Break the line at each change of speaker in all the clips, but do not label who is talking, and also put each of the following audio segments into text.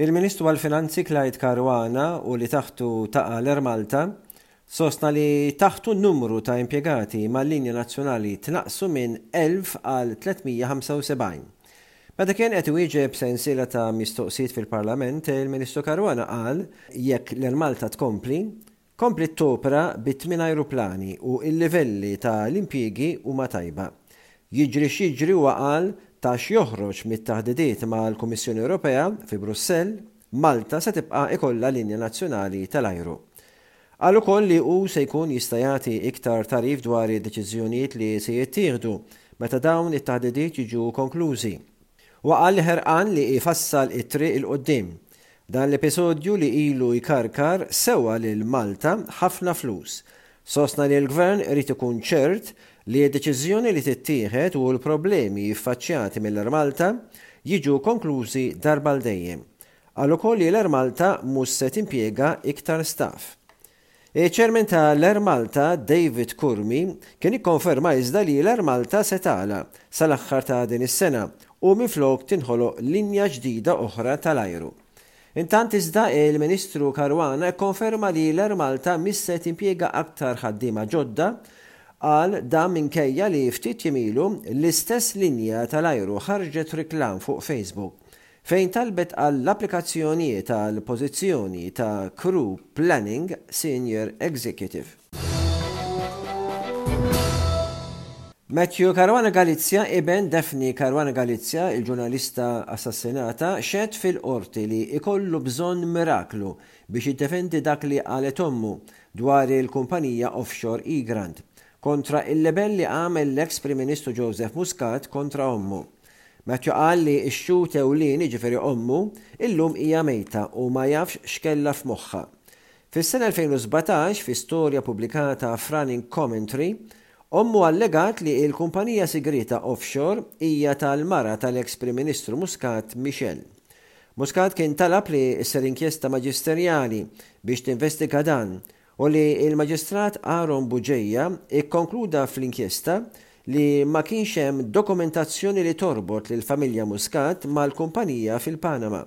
Il-Ministru għall-Finanzi Clyde Caruana u li taħtu taqa' l-Air Malta, sostna li taħtu n-numru ta' impjegati mal-linja nazzjonali tnaqqsu minn 1,000 għal 375. Meta kien qed iwieġeb sensiela ta' mistoqsijiet fil-Parlament, il-Ministru Caruana qal jekk l-Air Malta tkompli, Kompliet topera bi tmien ajruplani u l-livelli ta' l-impjiegi huma tajba. Jiġri x'jiġri huwa qal ta' x'joħroġ mit-taħdidiet ma' l-Kummissjoni Ewropea fi Brussell, Malta se tibqa' ikollha linja nazzjonali ta' l-ajru. Qal ukoll li hu se jkun jista' jagħti iktar tagħrif dwar id-deċiżjonijiet li se jittieħdu meta dawn it-taħdidiet jiġu konklużi. Huwa qal li ħerqan li jfassal it-triq 'il quddiem Dan l-episodju li ilu jkarkar sewa lil Malta ħafna flus. Sostna li l-Gvern irid ikun ċert li d-deċiżjoni li tittieħed u l-problemi ffaċċjati mill-Air Malta jiġu konklużi darba għal dejjem. Qal ukoll li l-Air Malta mhux se timpjega iktar staff. Iċ-Chairman ta' l-Air Malta, David Curmi, kien ikkonferma iżda li l-Air Malta se tagħla sal-aħħar ta' din is-sena u minflok tinħoloq linja ġdida oħra ta' l-ajru. Intant iżda il-Ministru Caruana kkonferma li l-Air Malta mhix se timpjega aktar ħaddiema ġodda, qal dan minkejja li ftit jiem ilu l-istess linja ta' l-ajru ħarġet reklam fuq Facebook Fejn talbet għall-applikazzjonijiet għal pożizzjoni ta' Crew Planning Senior Executive. Matthew Caruana Galizia, iben Daphne Caruana Galizia, il-ġurnalista assassinata, xehed fil-Qorti li jkollu bżonn miraklu biex jiddefendi dak li qalet ommu dwar il-kumpanija offshore Egrant, kontra il-libell li għamel l-eks Prim Ministru Joseph Muscat kontra ommu. Matthew qal li x-xhud ewlieni, jiġifieri ommu, illum hija mejta u ma jafx x'kellha f'moħħha. Fis-sena 2017, fi storja pubblikata f'Running Commentary, ommu allegat li l-kumpanija sigrieta offshore hija tal-mara tal-eks Prim Ministru Muscat, Michelle. Muscat kien talab li ssir inkjesta maġisterjali biex tinvestiga dan u li l-Maġistrat Aaron Bugeja kkonkluda fl-inkjesta li ma kienx hemm dokumentazzjoni li torbot lill-familja Muscat mal-kumpanija fil-Panama.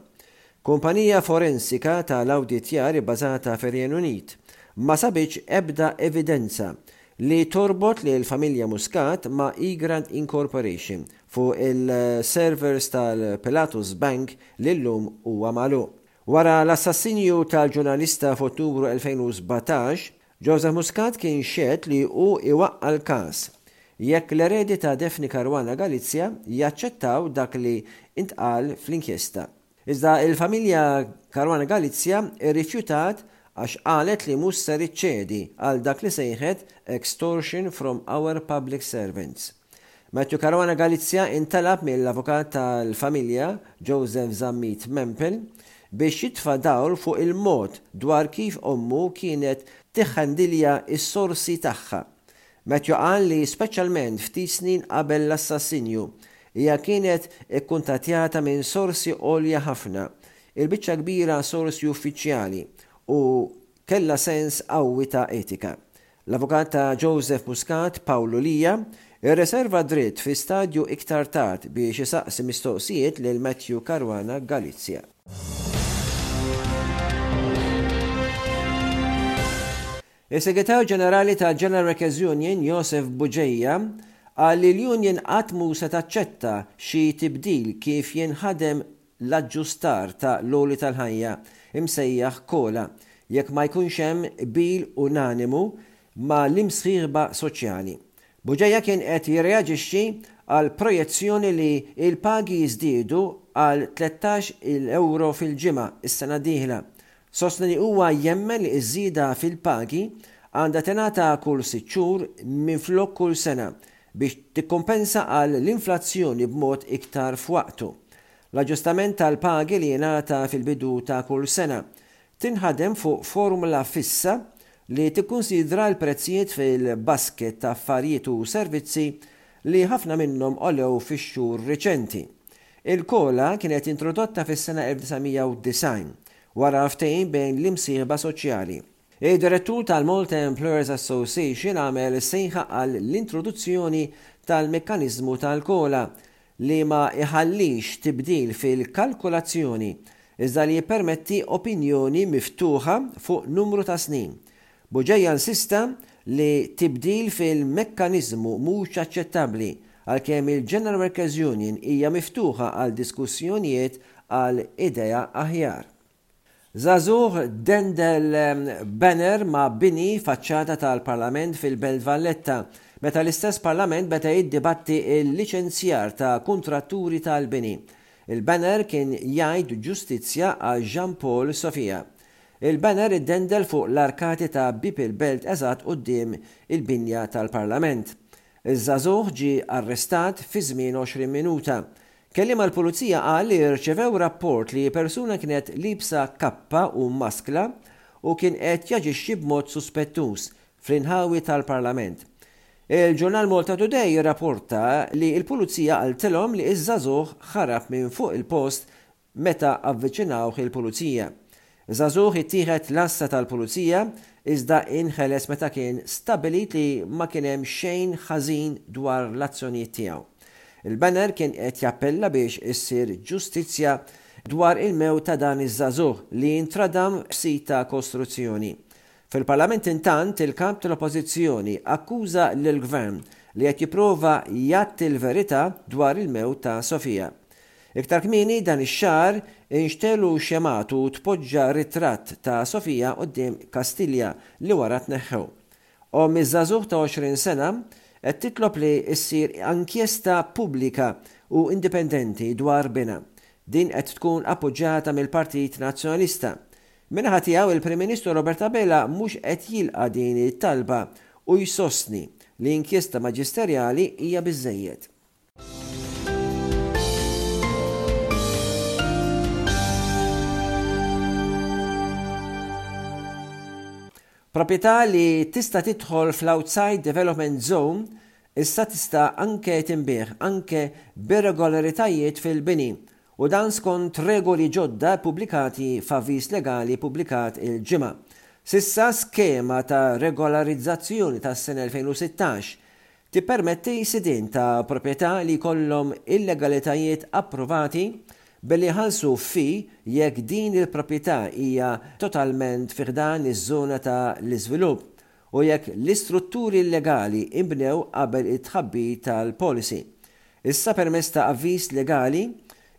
Kumpanija forensika ta' l-awditjar ibbażata fir-Renju Unit ma sabitx ebda evidenza li torbot lill-familja Muscat ma' Egrant Incorporation fuq il-servers tal-Pilatus Bank li llum huwa magħluq. Wara l-assassinju tal-ġurnalista f'Ottubru 2017, Joseph Muscat kien xehed li hu iwaqqa' l-każ jekk l-eredi ta' Daphne Caruana Galizia jaċċettaw dak li ntqal fl-inkjesta. Iżda l-familja Caruana Galizia rrifjutat għax qalet li mhux ser iċċedi għal dak li sejħet extortion from our public servants. Matthew Caruana Galizia intalab mill-avukat tal-familja Joseph Zammit Mempel biex jitfa' dawl fuq il-mod dwar kif ommu kienet tiħħandilja s-sorsi tagħha. Matthew qal li speċjalment ftit snin qabel l-assassinju, hija kienet ikkuntattjata minn sorsi għolja ħafna, il-biċċa kbira sorsi uffiċjali, u kellha sens qawwi ta' etika. L-avukat ta' Joseph Muscat, Paolo Lia, irreserva d-dritt fi stadju iktar tard biex isaqsi mistoqsijiet lil Matthew Caruana Galizia. Is-Segretarju Ġenerali ta' General Workers Union, Joseph Bugeja, qal li l-union qatt mhu se taċċetta xi tibdil kif jinħadem l-aġġustar ta' l-għoli tal-ħajja, imsejjaħ COLA, jekk ma jkunx hemm qbil unanimu ma' l-imsħiħba soċjali. Bugeja kien qed jirreaġixxi għal projezzjoni li l-pagi jiżdiedu għal tlettax il ewro fil-ġimgħa s-sena d-dieħla. Sostna li huwa jemmen li ż-żieda fil-pagi għandha tingħata kull sitt xhur minflok kull sena biex tikkumpensa għal l-inflazzjoni b'mod iktar f'waqtu. L-aġġustament tal-pagi li jingħata fil-bidu ta' kull sena. Tinħadem fuq formula fissa li tikkunsidra l-prezzijiet fil-basket ta' affarijiet u servizzi li ħafna minnhom għolew fix-xhur riċenti. Il-COLA kienet introdotta fis-sena 1990 wara ftehim bejn l-imsieħba soċjali. Id-Direttur tal-Malta Employers Association għamel sejħa għal l-introduzzjoni tal-mekkaniżmu tal-COLA li ma jħallix tibdil fil-kalkulazzjoni iżda li jippermetti opinjoni miftuħa fuq numru ta' snin. Bugeja nsista li tibdil fil-mekkaniżmu mhux aċċettabbli għalkemm il-General Workers Union hija miftuħa għal diskussjonijiet għal idea aħjar. Żagħżugħ dendel banner ma' bini faċċata tal-Parlament fil-Belt Valletta, meta l-istess Parlament beda jiddibatti l-liċenzjar ta' kuntratturi tal-bini. Il-banner kien jgħid Ġustizzja għal Jean Paul Sofia. Il-banner iddendel fuq l-arkati ta' Bieb il-Belt eżatt quddiem il-binja tal-Parlament. Iż-żagħżugħ ġie arrestat fi żmien 20 minuta. Kelliem għall-Pulizija qal li rċevew rapport li persuna kienet liebsa kappa u mmaskla u kien qed jaġixxi b'mod suspettuż fl-inħawi tal-Parlament. Il-ġurnal Malta Today irraporta li l-Pulizija qaltilhom li ż-żagħżugħ ħarab minn fuq il-post meta avviċinawh il-Pulizija. Żagħżugħ ittieħed l-għassa tal-Pulizija iżda inħeles meta kien stabbilit li ma kien hemm xejn ħażin dwar l-azzjonijiet tiegħu. Il-Banner kien qed jappella biex issir ġustizzja dwar il-mewt ta' dan iż-żagħżugħ li intradam f'sit ta' kostruzzjoni. Fil-Parlament intant il-Kap tal-Oppożizzjoni akkuża lill-Gvern li qed jipprova jgħatti l-verità dwar il-mewt ta' Sofia. Iktar kmieni dan ix-xahar inxtegħlu xemgħat u tpoġġa ritratt ta' Sofia quddiem Kastilja li wara tneħħew. Omm iż-żagħżugħ ta' 20 sena qed titlob li ssir ankjesta pubblika u indipendenti dwar binha. Din qed tkun appoġġata mill-Partit Nazzjonalista. Min-naħa tiegħu il-Prim Ministru Robert Abela mhux qed jilqa' din it-talba u jsostni li inkjesta maġisterjali hija biżżejjed. Proprjetà li tista' tidħol fl-Outside Development Zone issa tista' anke tinbiegħ anke b'irregolaritajiet fil-bini u dan skont regoli ġodda ppubblikati f'avviż legali pubblikat il-Ġimgħa. S'issa skema ta' regolarizzazzjoni tas-sena 2016 Tippermetti sidien ta' proprjetà li jkollhom illegalitajiet approvati billi jħallsu fee jekk din il-proprjetà hija totalment fi ħdan iż-żona ta' l-iżvilupp u jekk l-istrutturi illegali inbnew qabel it-tħabbir tal-policy. Issa permezz ta' avviż legali,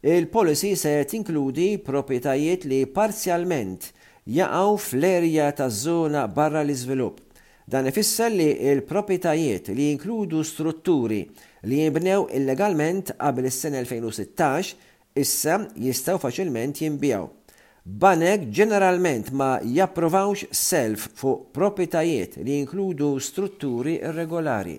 il-policy se tinkludi proprjetajiet li parzjalment jaqgħu fl-erja taż-żona barra l-iżvilupp Dan ifisser li l-proprjetajiet li jinkludu strutturi li jinbnew illegalment qabel is-sena 2016 issa jistgħu faċilment jinbiegħu. Banek ġeneralment ma japprovawx self fuq proprjetajiet li jinkludu strutturi irregolari.